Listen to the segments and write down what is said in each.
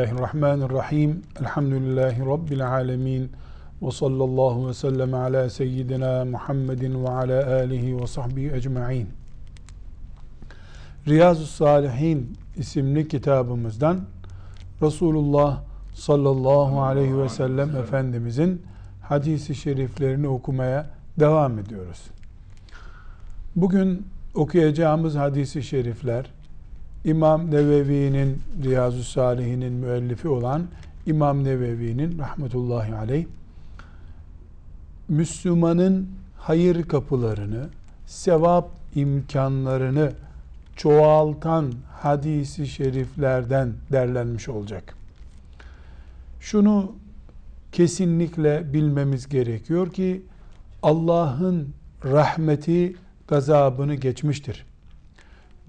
Bismillahirrahmanirrahim. Elhamdülillahi Rabbil alemin. Ve sallallahu ve sellem ala seyyidina Muhammedin ve ala alihi ve sahbihi ecma'in. Riyazu Salihin isimli kitabımızdan Resulullah sallallahu aleyhi ve sellem Efendimizin hadisi şeriflerini okumaya devam ediyoruz. Bugün okuyacağımız hadisi şerifler İmam Nevevi'nin Riyazu Salihin'in müellifi olan İmam Nevevi'nin rahmetullahi aleyh Müslümanın hayır kapılarını, sevap imkanlarını çoğaltan hadisi şeriflerden derlenmiş olacak. Şunu kesinlikle bilmemiz gerekiyor ki Allah'ın rahmeti gazabını geçmiştir.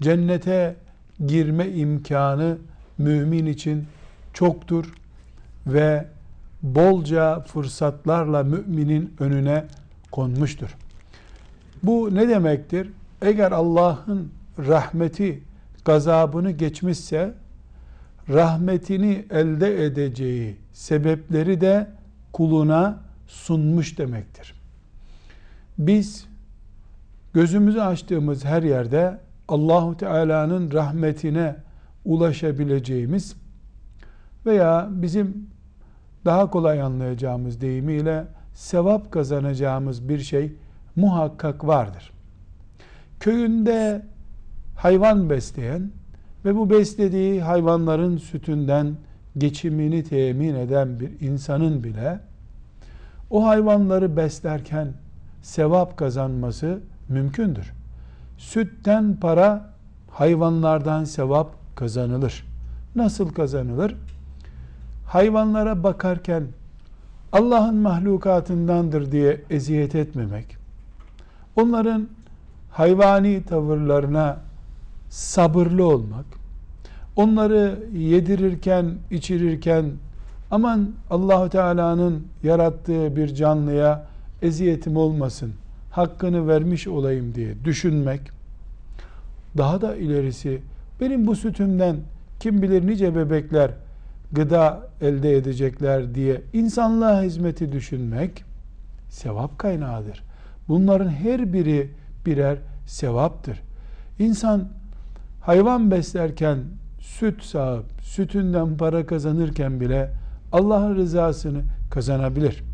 Cennete girme imkanı mümin için çoktur ve bolca fırsatlarla müminin önüne konmuştur. Bu ne demektir? Eğer Allah'ın rahmeti gazabını geçmişse rahmetini elde edeceği sebepleri de kuluna sunmuş demektir. Biz gözümüzü açtığımız her yerde Allahu Teala'nın rahmetine ulaşabileceğimiz veya bizim daha kolay anlayacağımız deyimiyle sevap kazanacağımız bir şey muhakkak vardır. Köyünde hayvan besleyen ve bu beslediği hayvanların sütünden geçimini temin eden bir insanın bile o hayvanları beslerken sevap kazanması mümkündür. Sütten para, hayvanlardan sevap kazanılır. Nasıl kazanılır? Hayvanlara bakarken Allah'ın mahlukatındandır diye eziyet etmemek, onların hayvani tavırlarına sabırlı olmak, onları yedirirken, içirirken aman Allahu Teala'nın yarattığı bir canlıya eziyetim olmasın, hakkını vermiş olayım diye düşünmek, daha da ilerisi benim bu sütümden kim bilir nice bebekler gıda elde edecekler diye insanlığa hizmeti düşünmek sevap kaynağıdır. Bunların her biri birer sevaptır. İnsan hayvan beslerken süt sağıp sütünden para kazanırken bile Allah'ın rızasını kazanabilir.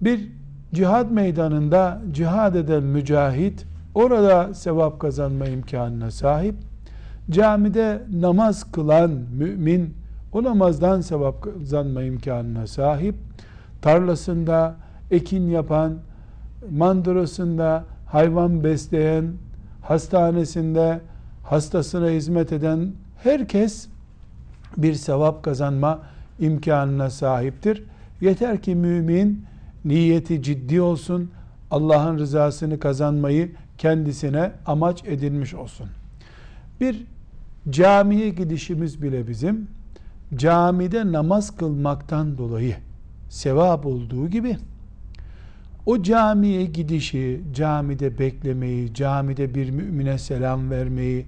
Bir cihad meydanında cihad eden mücahit orada sevap kazanma imkanına sahip. Camide namaz kılan mümin o namazdan sevap kazanma imkanına sahip. Tarlasında ekin yapan, mandırasında hayvan besleyen, hastanesinde hastasına hizmet eden herkes bir sevap kazanma imkanına sahiptir. Yeter ki mümin niyeti ciddi olsun, Allah'ın rızasını kazanmayı kendisine amaç edinmiş olsun. Bir camiye gidişimiz bile bizim camide namaz kılmaktan dolayı sevap olduğu gibi o camiye gidişi, camide beklemeyi, camide bir mümine selam vermeyi,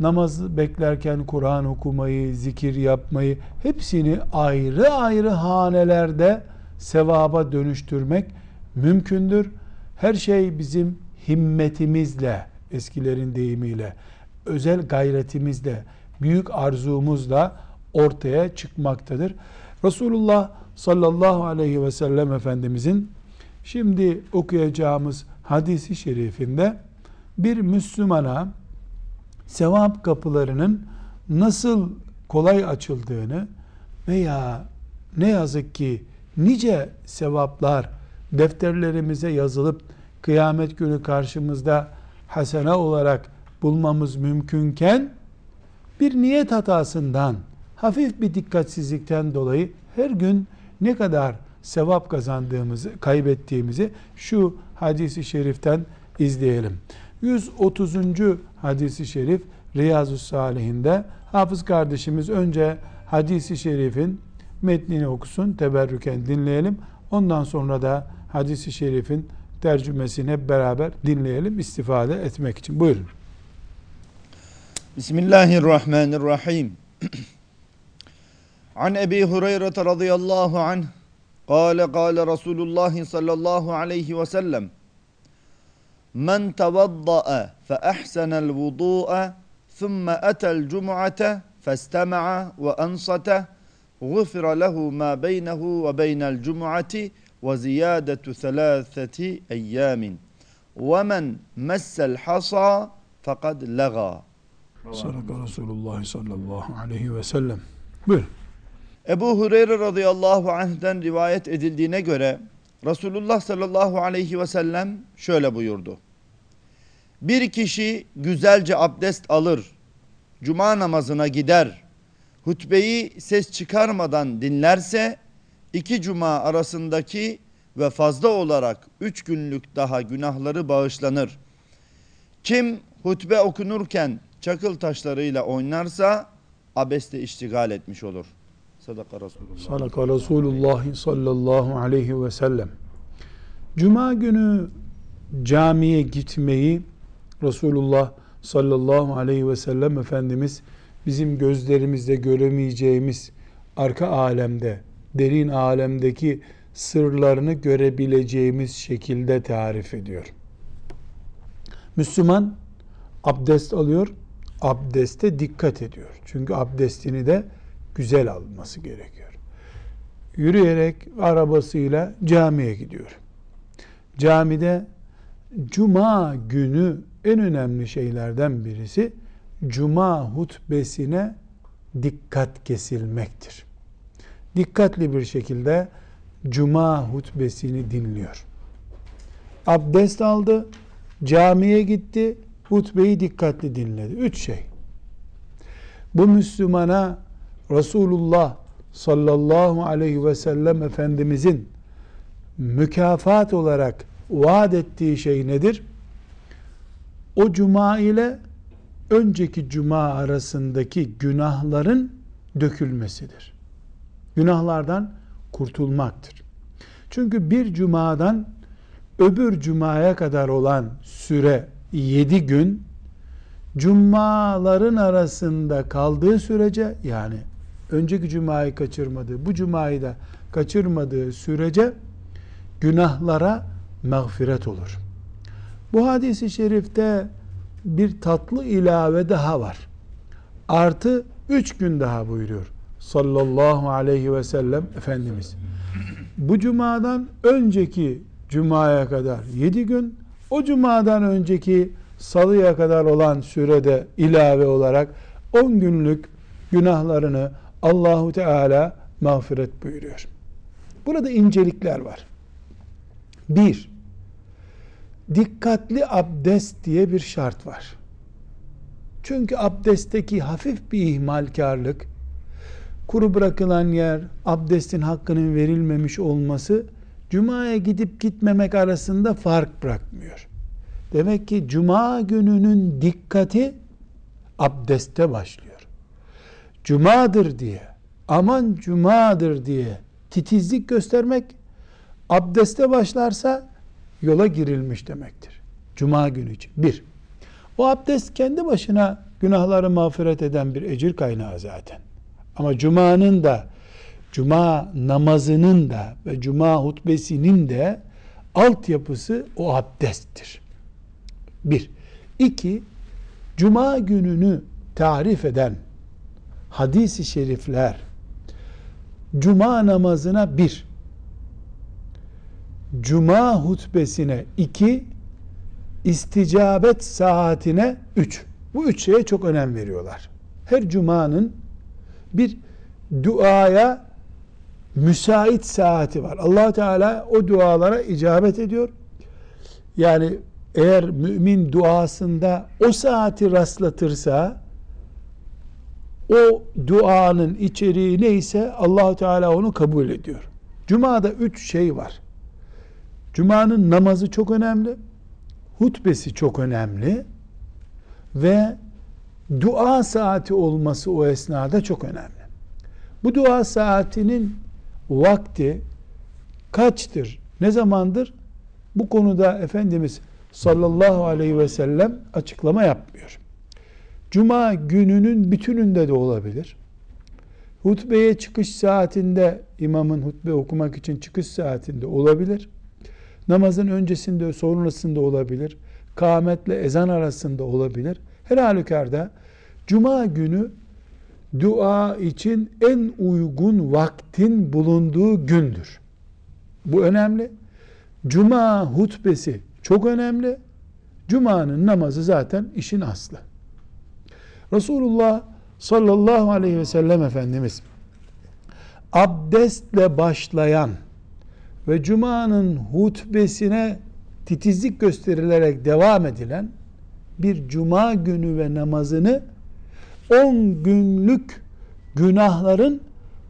namaz beklerken Kur'an okumayı, zikir yapmayı hepsini ayrı ayrı hanelerde sevaba dönüştürmek mümkündür. Her şey bizim himmetimizle, eskilerin deyimiyle, özel gayretimizle, büyük arzumuzla ortaya çıkmaktadır. Resulullah sallallahu aleyhi ve sellem Efendimizin şimdi okuyacağımız hadisi şerifinde bir Müslümana sevap kapılarının nasıl kolay açıldığını veya ne yazık ki nice sevaplar defterlerimize yazılıp kıyamet günü karşımızda hasene olarak bulmamız mümkünken bir niyet hatasından hafif bir dikkatsizlikten dolayı her gün ne kadar sevap kazandığımızı, kaybettiğimizi şu hadisi şeriften izleyelim. 130. hadisi şerif Riyazu Salihinde Hafız kardeşimiz önce hadisi şerifin metnini okusun, teberrüken dinleyelim. Ondan sonra da hadisi şerifin tercümesini hep beraber dinleyelim istifade etmek için. Buyurun. Bismillahirrahmanirrahim. An Ebi Hureyre radıyallahu anh kâle kâle Resulullah sallallahu aleyhi ve sellem Men tevadda'a fe ehsenel vudu'a thumme etel cum'ate festema'a ve ansate غفر له ما بينه وبين الجمعة وزيادة ثلاثة أيام ومن مس الحصى فقد لغى Sadaka Resulullah sallallahu aleyhi ve sellem. Buyur. Ebu Hureyre radıyallahu anh'den rivayet edildiğine göre Resulullah sallallahu aleyhi ve sellem şöyle buyurdu. Bir kişi güzelce abdest alır, cuma namazına gider, hutbeyi ses çıkarmadan dinlerse, iki cuma arasındaki ve fazla olarak üç günlük daha günahları bağışlanır. Kim hutbe okunurken çakıl taşlarıyla oynarsa abeste iştigal etmiş olur. Sadaka Resulullah. Sadaka Resulullah sallallahu aleyhi ve sellem. Cuma günü camiye gitmeyi Resulullah sallallahu aleyhi ve sellem Efendimiz bizim gözlerimizde göremeyeceğimiz arka alemde, derin alemdeki sırlarını görebileceğimiz şekilde tarif ediyor. Müslüman abdest alıyor, abdeste dikkat ediyor. Çünkü abdestini de güzel alması gerekiyor. Yürüyerek arabasıyla camiye gidiyor. Camide cuma günü en önemli şeylerden birisi cuma hutbesine dikkat kesilmektir. Dikkatli bir şekilde cuma hutbesini dinliyor. Abdest aldı, camiye gitti, hutbeyi dikkatli dinledi. Üç şey. Bu Müslümana Resulullah sallallahu aleyhi ve sellem Efendimizin mükafat olarak vaat ettiği şey nedir? O cuma ile önceki cuma arasındaki günahların dökülmesidir. Günahlardan kurtulmaktır. Çünkü bir cumadan öbür cumaya kadar olan süre yedi gün cumaların arasında kaldığı sürece yani önceki cumayı kaçırmadığı, bu cumayı da kaçırmadığı sürece günahlara mağfiret olur. Bu hadisi şerifte bir tatlı ilave daha var. Artı üç gün daha buyuruyor. Sallallahu aleyhi ve sellem Efendimiz. Bu cumadan önceki cumaya kadar yedi gün, o cumadan önceki salıya kadar olan sürede ilave olarak 10 günlük günahlarını Allahu Teala mağfiret buyuruyor. Burada incelikler var. Bir, dikkatli abdest diye bir şart var. Çünkü abdestteki hafif bir ihmalkarlık, kuru bırakılan yer, abdestin hakkının verilmemiş olması, Cuma'ya gidip gitmemek arasında fark bırakmıyor. Demek ki Cuma gününün dikkati abdeste başlıyor. Cuma'dır diye, aman Cuma'dır diye titizlik göstermek, abdeste başlarsa yola girilmiş demektir. Cuma günü için. Bir, o abdest kendi başına günahları mağfiret eden bir ecir kaynağı zaten. Ama Cuma'nın da, Cuma namazının da ve Cuma hutbesinin de altyapısı o abdesttir. Bir. İki, Cuma gününü tarif eden hadisi şerifler, Cuma namazına bir, Cuma hutbesine iki, isticabet saatine üç. Bu üç şeye çok önem veriyorlar. Her cumanın bir duaya müsait saati var. allah Teala o dualara icabet ediyor. Yani eğer mümin duasında o saati rastlatırsa o duanın içeriği neyse allah Teala onu kabul ediyor. Cuma'da üç şey var. Cuma'nın namazı çok önemli. Hutbesi çok önemli. Ve dua saati olması o esnada çok önemli. Bu dua saatinin vakti kaçtır? Ne zamandır? Bu konuda Efendimiz sallallahu aleyhi ve sellem açıklama yapmıyor. Cuma gününün bütününde de olabilir. hutbeye çıkış saatinde imamın hutbe okumak için çıkış saatinde olabilir. Namazın öncesinde sonrasında olabilir. Kâmetle ezan arasında olabilir. Her halükarda cuma günü dua için en uygun vaktin bulunduğu gündür. Bu önemli. Cuma hutbesi çok önemli. Cuma'nın namazı zaten işin aslı. Resulullah sallallahu aleyhi ve sellem Efendimiz abdestle başlayan ve Cuma'nın hutbesine titizlik gösterilerek devam edilen bir Cuma günü ve namazını 10 günlük günahların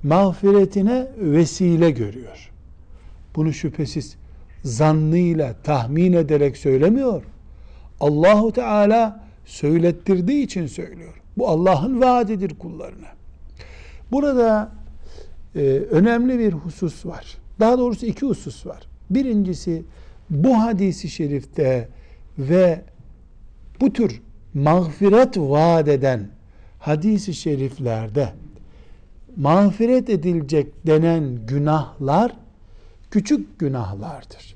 mağfiretine vesile görüyor. Bunu şüphesiz zannıyla tahmin ederek söylemiyor. Allahu Teala söylettirdiği için söylüyor. Bu Allah'ın vaadidir kullarına. Burada e, önemli bir husus var. Daha doğrusu iki husus var. Birincisi bu hadisi şerifte ve bu tür mağfiret vaat eden hadisi şeriflerde mağfiret edilecek denen günahlar küçük günahlardır.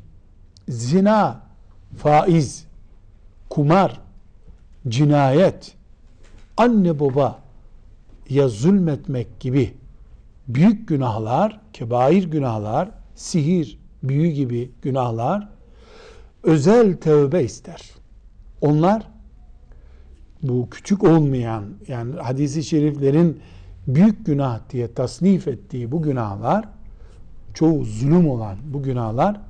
Zina, faiz, kumar, cinayet, anne baba ya zulmetmek gibi büyük günahlar, kebair günahlar, sihir, büyü gibi günahlar özel tövbe ister. Onlar bu küçük olmayan yani hadisi şeriflerin büyük günah diye tasnif ettiği bu günahlar çoğu zulüm olan bu günahlar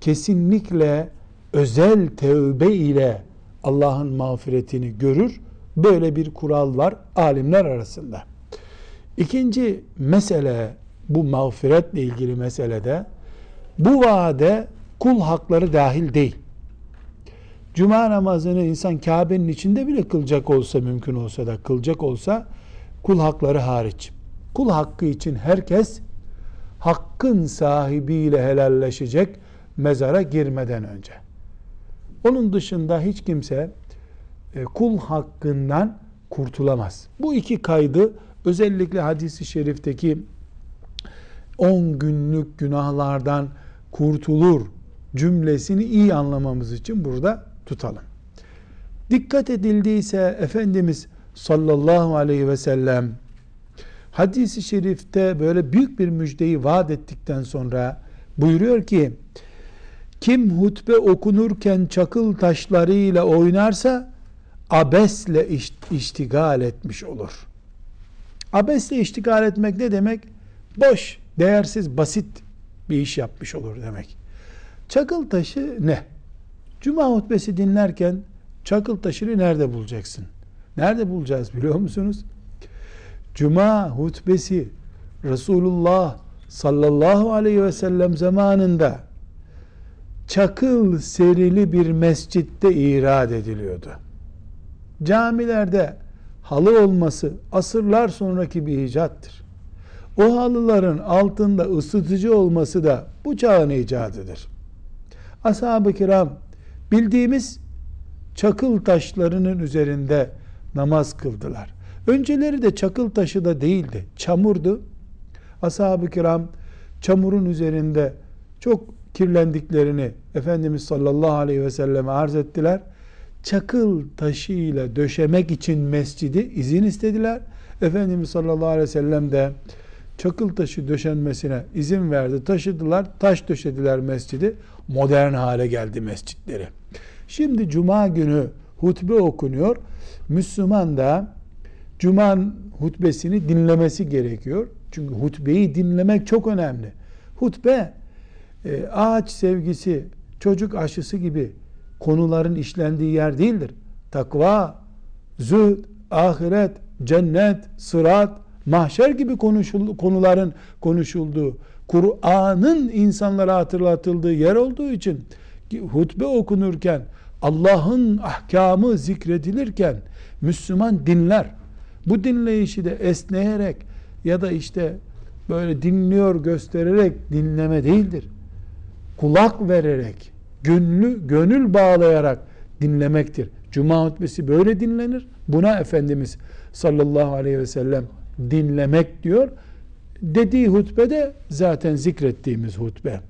kesinlikle özel tövbe ile Allah'ın mağfiretini görür. Böyle bir kural var alimler arasında. İkinci mesele bu mağfiretle ilgili meselede bu vaade kul hakları dahil değil. Cuma namazını insan Kabe'nin içinde bile kılacak olsa mümkün olsa da kılacak olsa kul hakları hariç. Kul hakkı için herkes hakkın sahibiyle helalleşecek mezara girmeden önce. Onun dışında hiç kimse e, kul hakkından kurtulamaz. Bu iki kaydı özellikle hadisi şerifteki 10 günlük günahlardan kurtulur cümlesini iyi anlamamız için burada tutalım. Dikkat edildiyse Efendimiz sallallahu aleyhi ve sellem hadisi şerifte böyle büyük bir müjdeyi vaat ettikten sonra buyuruyor ki kim hutbe okunurken çakıl taşlarıyla oynarsa abesle iştigal etmiş olur. Abesle iştigal etmek ne demek? Boş, değersiz, basit bir iş yapmış olur demek. Çakıl taşı ne? Cuma hutbesi dinlerken çakıl taşını nerede bulacaksın? Nerede bulacağız biliyor musunuz? Cuma hutbesi Resulullah sallallahu aleyhi ve sellem zamanında çakıl serili bir mescitte irad ediliyordu. Camilerde halı olması asırlar sonraki bir icattır. O halıların altında ısıtıcı olması da bu çağın icadıdır. Ashab-ı kiram bildiğimiz çakıl taşlarının üzerinde namaz kıldılar. Önceleri de çakıl taşı da değildi, çamurdu. Ashab-ı kiram çamurun üzerinde çok kirlendiklerini Efendimiz sallallahu aleyhi ve selleme arz ettiler. Çakıl taşıyla döşemek için mescidi izin istediler. Efendimiz sallallahu aleyhi ve sellem de çakıl taşı döşenmesine izin verdi. Taşıdılar, taş döşediler mescidi. Modern hale geldi mescitleri. Şimdi cuma günü hutbe okunuyor. Müslüman da cuma hutbesini dinlemesi gerekiyor. Çünkü hutbeyi dinlemek çok önemli. Hutbe e, ağaç sevgisi, çocuk aşısı gibi konuların işlendiği yer değildir. Takva, zühd, ahiret, cennet, sırat, mahşer gibi konuşul, konuların konuşulduğu, Kur'an'ın insanlara hatırlatıldığı yer olduğu için hutbe okunurken Allah'ın ahkamı zikredilirken Müslüman dinler. Bu dinleyişi de esneyerek ya da işte böyle dinliyor göstererek dinleme değildir. Kulak vererek, gönlü, gönül bağlayarak dinlemektir. Cuma hutbesi böyle dinlenir. Buna Efendimiz sallallahu aleyhi ve sellem dinlemek diyor. Dediği hutbe de zaten zikrettiğimiz hutbe.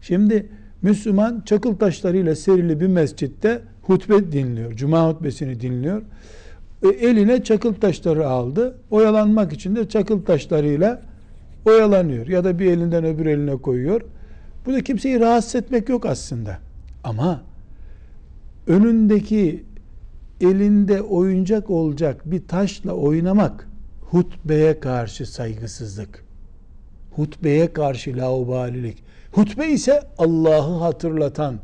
Şimdi Müslüman çakıl taşlarıyla serili bir mescitte hutbe dinliyor. Cuma hutbesini dinliyor. E, eline çakıl taşları aldı. Oyalanmak için de çakıl taşlarıyla oyalanıyor. Ya da bir elinden öbür eline koyuyor. Burada kimseyi rahatsız etmek yok aslında. Ama önündeki elinde oyuncak olacak bir taşla oynamak hutbeye karşı saygısızlık. Hutbeye karşı laubalilik. Hutbe ise Allah'ı hatırlatan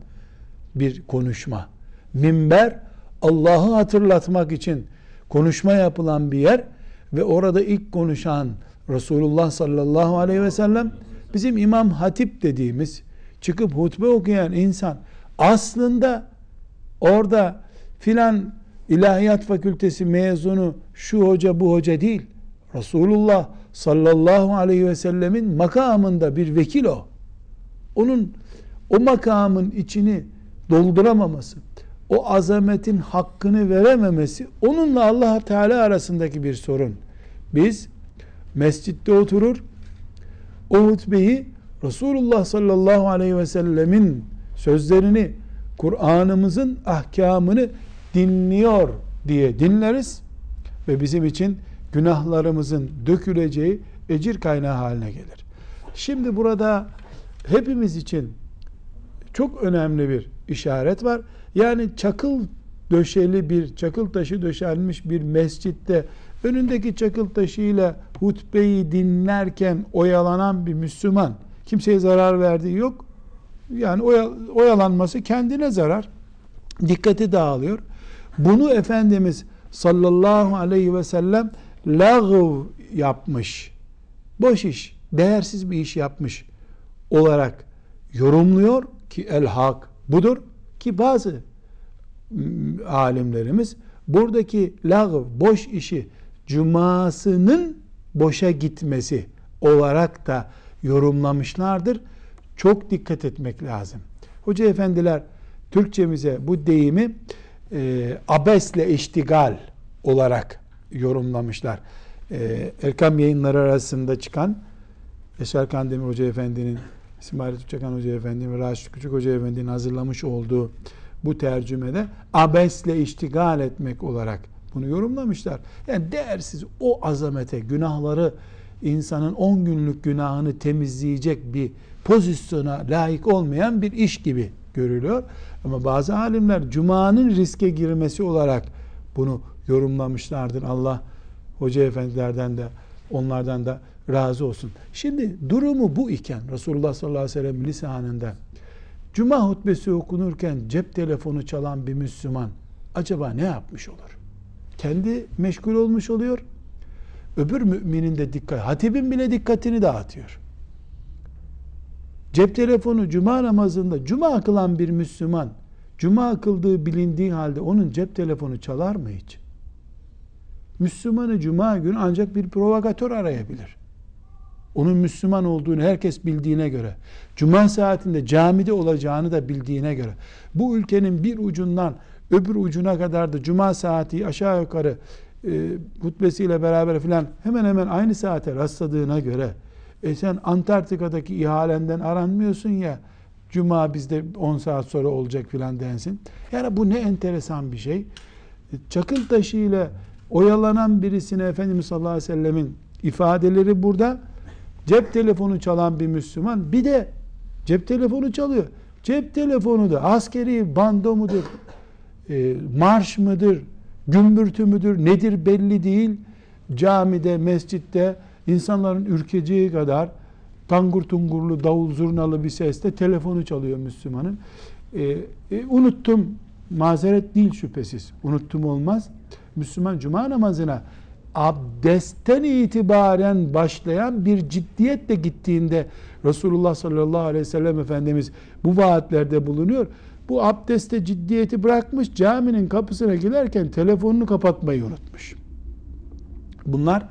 bir konuşma. Minber Allah'ı hatırlatmak için konuşma yapılan bir yer ve orada ilk konuşan Resulullah sallallahu aleyhi ve sellem bizim İmam Hatip dediğimiz çıkıp hutbe okuyan insan aslında orada filan ilahiyat fakültesi mezunu şu hoca bu hoca değil. Resulullah sallallahu aleyhi ve sellemin makamında bir vekil o. Onun o makamın içini dolduramaması, o azametin hakkını verememesi onunla Allah Teala arasındaki bir sorun. Biz mescitte oturur, o hutbeyi Resulullah sallallahu aleyhi ve sellemin sözlerini, Kur'an'ımızın ahkamını dinliyor diye dinleriz ve bizim için günahlarımızın döküleceği ecir kaynağı haline gelir. Şimdi burada hepimiz için çok önemli bir işaret var. Yani çakıl döşeli bir çakıl taşı döşenmiş bir mescitte önündeki çakıl taşıyla hutbeyi dinlerken oyalanan bir Müslüman kimseye zarar verdiği yok. Yani oyalanması kendine zarar. Dikkati dağılıyor. Bunu Efendimiz sallallahu aleyhi ve sellem lağv yapmış. Boş iş, değersiz bir iş yapmış olarak yorumluyor ki el hak budur ki bazı alimlerimiz buradaki lağv boş işi cumasının boşa gitmesi olarak da yorumlamışlardır. Çok dikkat etmek lazım. Hoca efendiler Türkçemize bu deyimi e, abesle iştigal olarak yorumlamışlar. E, Erkam yayınları arasında çıkan Yaşar Kandemir Hoca Efendi'nin İsmail Tüçakan Hoca Efendi'nin ve Raşit Küçük Hoca Efendi'nin hazırlamış olduğu bu tercümede abesle iştigal etmek olarak bunu yorumlamışlar. Yani değersiz o azamete, günahları insanın 10 günlük günahını temizleyecek bir pozisyona layık olmayan bir iş gibi görülüyor. Ama bazı alimler Cuma'nın riske girmesi olarak bunu yorumlamışlardır. Allah hoca efendilerden de onlardan da razı olsun. Şimdi durumu bu iken Resulullah sallallahu aleyhi ve sellem lisanında Cuma hutbesi okunurken cep telefonu çalan bir Müslüman acaba ne yapmış olur? Kendi meşgul olmuş oluyor. Öbür müminin de dikkat, hatibin bile dikkatini dağıtıyor. Cep telefonu cuma namazında cuma kılan bir Müslüman cuma kıldığı bilindiği halde onun cep telefonu çalar mı hiç? Müslümanı cuma günü ancak bir provokatör arayabilir. Onun Müslüman olduğunu herkes bildiğine göre, cuma saatinde camide olacağını da bildiğine göre, bu ülkenin bir ucundan öbür ucuna kadar da cuma saati aşağı yukarı e, hutbesiyle beraber filan hemen hemen aynı saate rastladığına göre e sen Antarktika'daki ihalenden aranmıyorsun ya Cuma bizde 10 saat sonra olacak filan densin. Yani bu ne enteresan bir şey. Çakıl taşı ile oyalanan birisine Efendimiz sallallahu aleyhi ve sellemin ifadeleri burada. Cep telefonu çalan bir Müslüman bir de cep telefonu çalıyor. Cep telefonu da askeri bando mudur, e, marş mıdır, gümbürtü müdür, nedir belli değil. Camide, mescitte insanların ürkeceği kadar tangur tungurlu, davul zurnalı bir sesle telefonu çalıyor Müslümanın. E, e, unuttum, mazeret değil şüphesiz. Unuttum olmaz. Müslüman cuma namazına abdestten itibaren başlayan bir ciddiyetle gittiğinde Resulullah sallallahu aleyhi ve sellem Efendimiz bu vaatlerde bulunuyor. Bu abdeste ciddiyeti bırakmış caminin kapısına giderken telefonunu kapatmayı unutmuş. Bunlar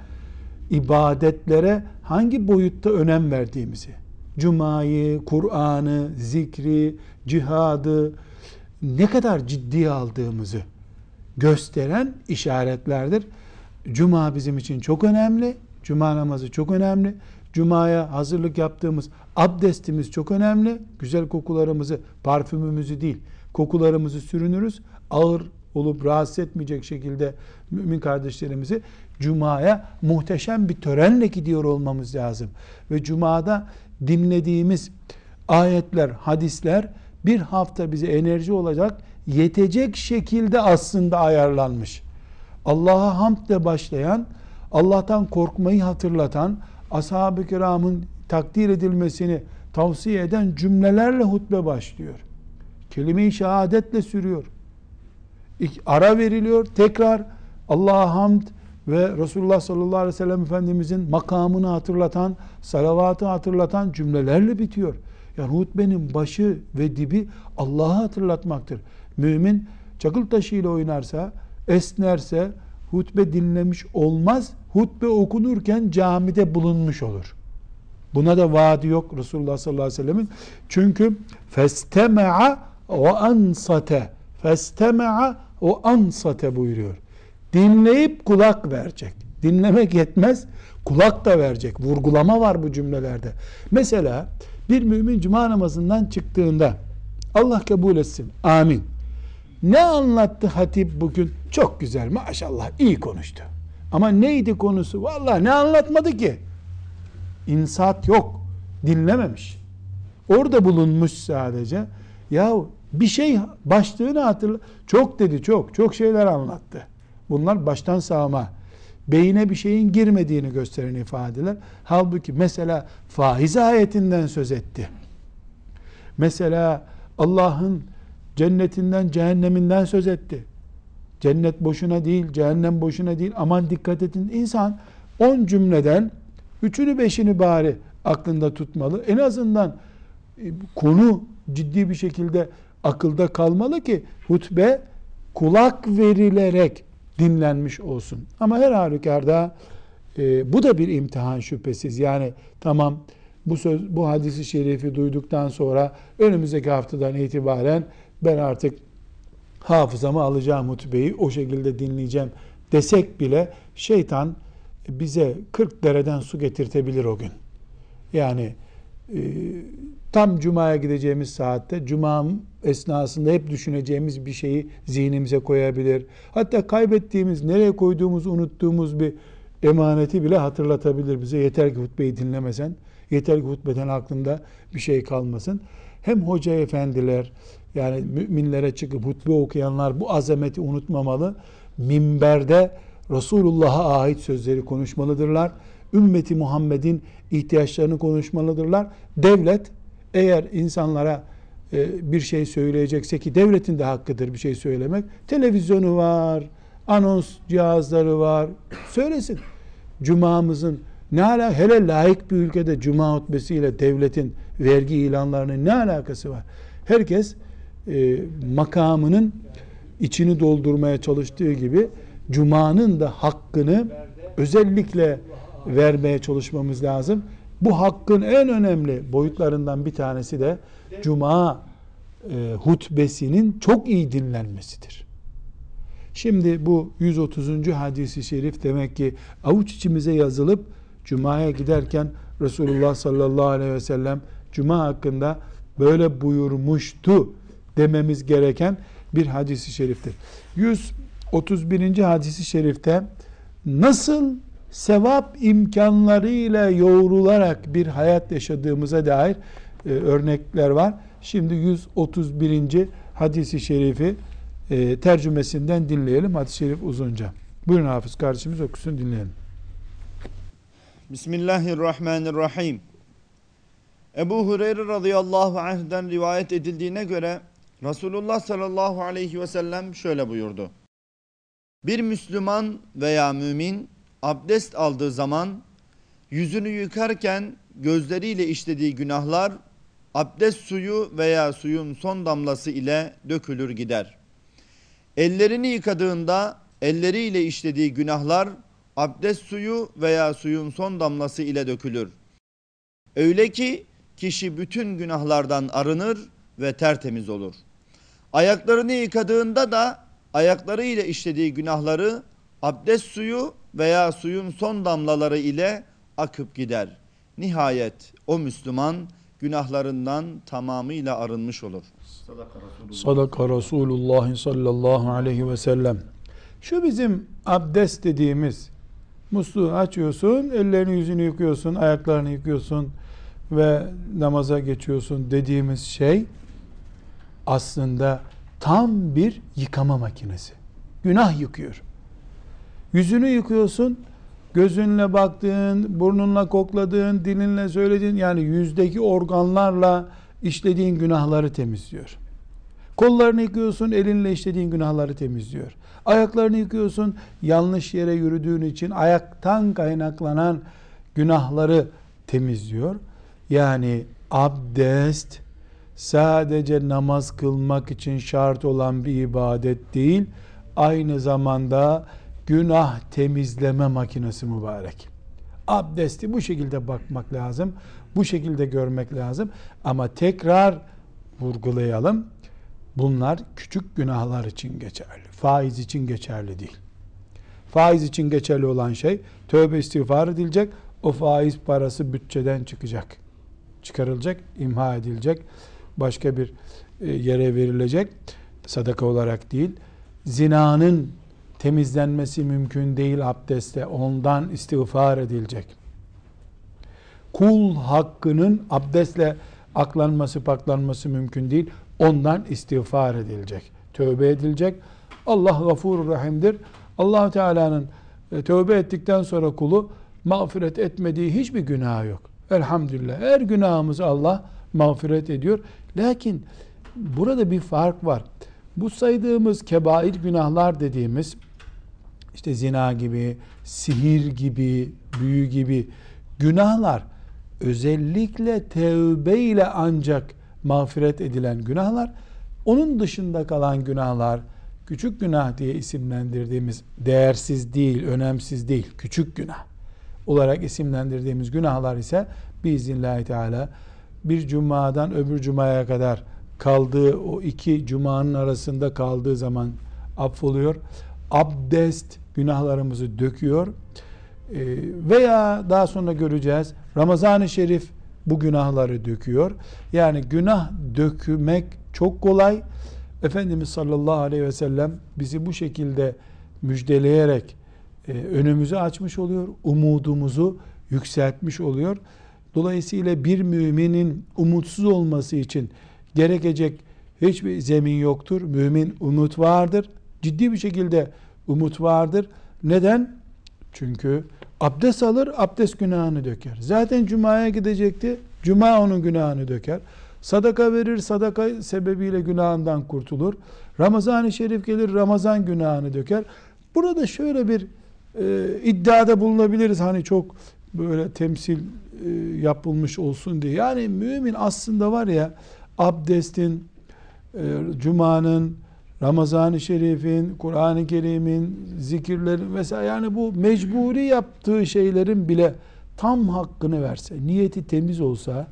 ibadetlere hangi boyutta önem verdiğimizi, Cuma'yı, Kur'an'ı, zikri, cihadı ne kadar ciddiye aldığımızı gösteren işaretlerdir. Cuma bizim için çok önemli. Cuma namazı çok önemli. Cuma'ya hazırlık yaptığımız abdestimiz çok önemli. Güzel kokularımızı, parfümümüzü değil, kokularımızı sürünürüz. Ağır olup rahatsız etmeyecek şekilde mümin kardeşlerimizi Cuma'ya muhteşem bir törenle gidiyor olmamız lazım. Ve Cuma'da dinlediğimiz ayetler, hadisler bir hafta bize enerji olacak, yetecek şekilde aslında ayarlanmış. Allah'a hamdle başlayan, Allah'tan korkmayı hatırlatan, ashab-ı kiramın takdir edilmesini tavsiye eden cümlelerle hutbe başlıyor. Kelime-i şehadetle sürüyor. Ara veriliyor, tekrar Allah'a hamd ve Resulullah sallallahu aleyhi ve sellem Efendimizin makamını hatırlatan, salavatı hatırlatan cümlelerle bitiyor. Yani hutbenin başı ve dibi Allah'ı hatırlatmaktır. Mümin çakıl taşıyla oynarsa, esnerse hutbe dinlemiş olmaz. Hutbe okunurken camide bulunmuş olur. Buna da vaadi yok Resulullah sallallahu aleyhi ve sellemin. Çünkü festeme'a ve ansate festeme'a ve ansate buyuruyor. Dinleyip kulak verecek. Dinlemek yetmez, kulak da verecek. Vurgulama var bu cümlelerde. Mesela bir mümin cuma namazından çıktığında Allah kabul etsin. Amin. Ne anlattı hatip bugün? Çok güzel maşallah iyi konuştu. Ama neydi konusu? Vallahi ne anlatmadı ki? İnsat yok. Dinlememiş. Orada bulunmuş sadece. Ya bir şey başlığını hatırla. Çok dedi çok. Çok şeyler anlattı. Bunlar baştan sağma. Beyine bir şeyin girmediğini gösteren ifadeler. Halbuki mesela faiz ayetinden söz etti. Mesela Allah'ın cennetinden, cehenneminden söz etti. Cennet boşuna değil, cehennem boşuna değil. Aman dikkat edin. İnsan on cümleden üçünü beşini bari aklında tutmalı. En azından e, konu ciddi bir şekilde akılda kalmalı ki hutbe kulak verilerek dinlenmiş olsun. Ama her halükarda e, bu da bir imtihan şüphesiz. Yani tamam bu söz bu hadisi şerifi duyduktan sonra önümüzdeki haftadan itibaren ben artık hafızamı alacağım hutbeyi o şekilde dinleyeceğim desek bile şeytan bize 40 dereden su getirtebilir o gün. Yani e, tam cumaya gideceğimiz saatte cuma esnasında hep düşüneceğimiz bir şeyi zihnimize koyabilir. Hatta kaybettiğimiz, nereye koyduğumuzu unuttuğumuz bir emaneti bile hatırlatabilir bize. Yeter ki hutbeyi dinlemesen, yeter ki hutbeden aklında bir şey kalmasın. Hem hoca efendiler, yani müminlere çıkıp hutbe okuyanlar bu azameti unutmamalı. Minberde Resulullah'a ait sözleri konuşmalıdırlar. Ümmeti Muhammed'in ihtiyaçlarını konuşmalıdırlar. Devlet eğer insanlara e, bir şey söyleyecekse ki devletin de hakkıdır bir şey söylemek. Televizyonu var, anons cihazları var. Söylesin. Cuma'mızın ne ala hele layık bir ülkede cuma hutbesiyle devletin vergi ilanlarının ne alakası var? Herkes e, makamının içini doldurmaya çalıştığı gibi Cuma'nın da hakkını özellikle vermeye çalışmamız lazım. Bu hakkın en önemli boyutlarından bir tanesi de Cuma e, hutbesinin çok iyi dinlenmesidir. Şimdi bu 130. hadisi şerif demek ki avuç içimize yazılıp Cuma'ya giderken Resulullah sallallahu aleyhi ve sellem Cuma hakkında böyle buyurmuştu dememiz gereken bir hadisi şeriftir. 131. hadisi şerifte nasıl sevap imkanlarıyla yoğrularak bir hayat yaşadığımıza dair e, örnekler var. Şimdi 131. hadisi şerifi e, tercümesinden dinleyelim. Hadis-i şerif uzunca. Buyurun Hafız kardeşimiz okusun dinleyelim. Bismillahirrahmanirrahim. Ebu Hureyre radıyallahu anh'den rivayet edildiğine göre Resulullah sallallahu aleyhi ve sellem şöyle buyurdu. Bir Müslüman veya mümin abdest aldığı zaman yüzünü yıkarken gözleriyle işlediği günahlar abdest suyu veya suyun son damlası ile dökülür gider. Ellerini yıkadığında elleriyle işlediği günahlar abdest suyu veya suyun son damlası ile dökülür. Öyle ki kişi bütün günahlardan arınır ve tertemiz olur. Ayaklarını yıkadığında da ayaklarıyla işlediği günahları Abdest suyu veya suyun son damlaları ile akıp gider. Nihayet o Müslüman günahlarından tamamıyla arınmış olur. Sadaka Resulullah sallallahu aleyhi ve sellem. Şu bizim abdest dediğimiz musluğu açıyorsun, ellerini yüzünü yıkıyorsun, ayaklarını yıkıyorsun ve namaza geçiyorsun dediğimiz şey aslında tam bir yıkama makinesi. Günah yıkıyor. Yüzünü yıkıyorsun, gözünle baktığın, burnunla kokladığın, dilinle söylediğin yani yüzdeki organlarla işlediğin günahları temizliyor. Kollarını yıkıyorsun, elinle işlediğin günahları temizliyor. Ayaklarını yıkıyorsun, yanlış yere yürüdüğün için ayaktan kaynaklanan günahları temizliyor. Yani abdest sadece namaz kılmak için şart olan bir ibadet değil, aynı zamanda günah temizleme makinesi mübarek. Abdesti bu şekilde bakmak lazım. Bu şekilde görmek lazım. Ama tekrar vurgulayalım. Bunlar küçük günahlar için geçerli. Faiz için geçerli değil. Faiz için geçerli olan şey tövbe istiğfar edilecek. O faiz parası bütçeden çıkacak. Çıkarılacak, imha edilecek. Başka bir e, yere verilecek. Sadaka olarak değil. Zinanın temizlenmesi mümkün değil abdestte. Ondan istiğfar edilecek. Kul hakkının abdestle aklanması, paklanması mümkün değil. Ondan istiğfar edilecek. Tövbe edilecek. Allah gafur rahimdir. allah Teala'nın e, tövbe ettikten sonra kulu mağfiret etmediği hiçbir günah yok. Elhamdülillah. Her günahımızı Allah mağfiret ediyor. Lakin burada bir fark var. Bu saydığımız kebair günahlar dediğimiz işte zina gibi, sihir gibi, büyü gibi günahlar özellikle tevbe ile ancak mağfiret edilen günahlar. Onun dışında kalan günahlar küçük günah diye isimlendirdiğimiz değersiz değil, önemsiz değil, küçük günah olarak isimlendirdiğimiz günahlar ise biiznillahü teala bir cumadan öbür cumaya kadar kaldığı o iki cumanın arasında kaldığı zaman affoluyor. Abdest günahlarımızı döküyor. Ee, veya daha sonra göreceğiz Ramazan-ı Şerif bu günahları döküyor. Yani günah dökmek çok kolay. Efendimiz sallallahu aleyhi ve sellem bizi bu şekilde müjdeleyerek e, önümüzü açmış oluyor. Umudumuzu yükseltmiş oluyor. Dolayısıyla bir müminin umutsuz olması için gerekecek hiçbir zemin yoktur. Mümin umut vardır. Ciddi bir şekilde umut vardır. Neden? Çünkü abdest alır, abdest günahını döker. Zaten cumaya gidecekti, cuma onun günahını döker. Sadaka verir, sadaka sebebiyle günahından kurtulur. Ramazan-ı Şerif gelir, Ramazan günahını döker. Burada şöyle bir e, iddiada bulunabiliriz. Hani çok böyle temsil yapılmış olsun diye. Yani mümin aslında var ya abdestin, e, cumanın, Ramazan-ı Şerif'in, Kur'an-ı Kerim'in, zikirlerin vesaire yani bu mecburi yaptığı şeylerin bile tam hakkını verse, niyeti temiz olsa,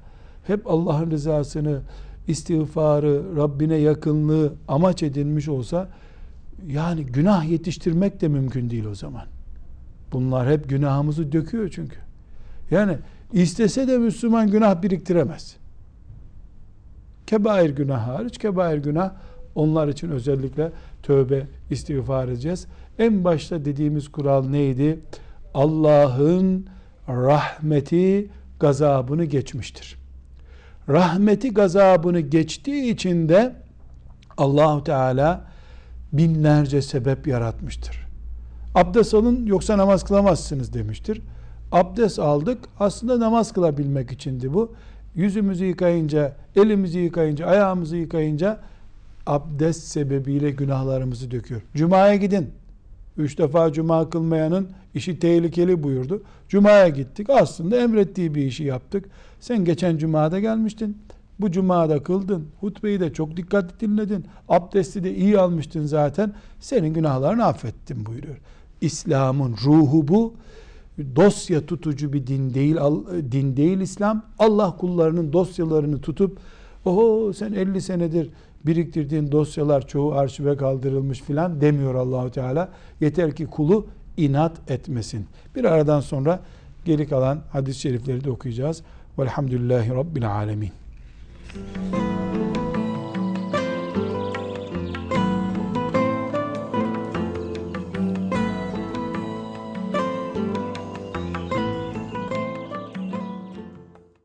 hep Allah'ın rızasını, istiğfarı, Rabbine yakınlığı amaç edinmiş olsa, yani günah yetiştirmek de mümkün değil o zaman. Bunlar hep günahımızı döküyor çünkü. Yani istese de Müslüman günah biriktiremez. Kebair günah hariç, kebair günah onlar için özellikle tövbe istiğfar edeceğiz. En başta dediğimiz kural neydi? Allah'ın rahmeti gazabını geçmiştir. Rahmeti gazabını geçtiği için de Allahu Teala binlerce sebep yaratmıştır. Abdest alın yoksa namaz kılamazsınız demiştir. Abdest aldık aslında namaz kılabilmek içindi bu. Yüzümüzü yıkayınca, elimizi yıkayınca, ayağımızı yıkayınca abdest sebebiyle günahlarımızı döküyor. Cuma'ya gidin. Üç defa cuma kılmayanın işi tehlikeli buyurdu. Cuma'ya gittik. Aslında emrettiği bir işi yaptık. Sen geçen cumada gelmiştin. Bu cumada kıldın. Hutbeyi de çok dikkatli dinledin. Abdesti de iyi almıştın zaten. Senin günahlarını affettim buyuruyor. İslam'ın ruhu bu. Dosya tutucu bir din değil, din değil İslam. Allah kullarının dosyalarını tutup oho sen 50 senedir biriktirdiğin dosyalar çoğu arşive kaldırılmış filan demiyor Allahu Teala. Yeter ki kulu inat etmesin. Bir aradan sonra geri kalan hadis-i şerifleri de okuyacağız. Velhamdülillahi Rabbil Alemin.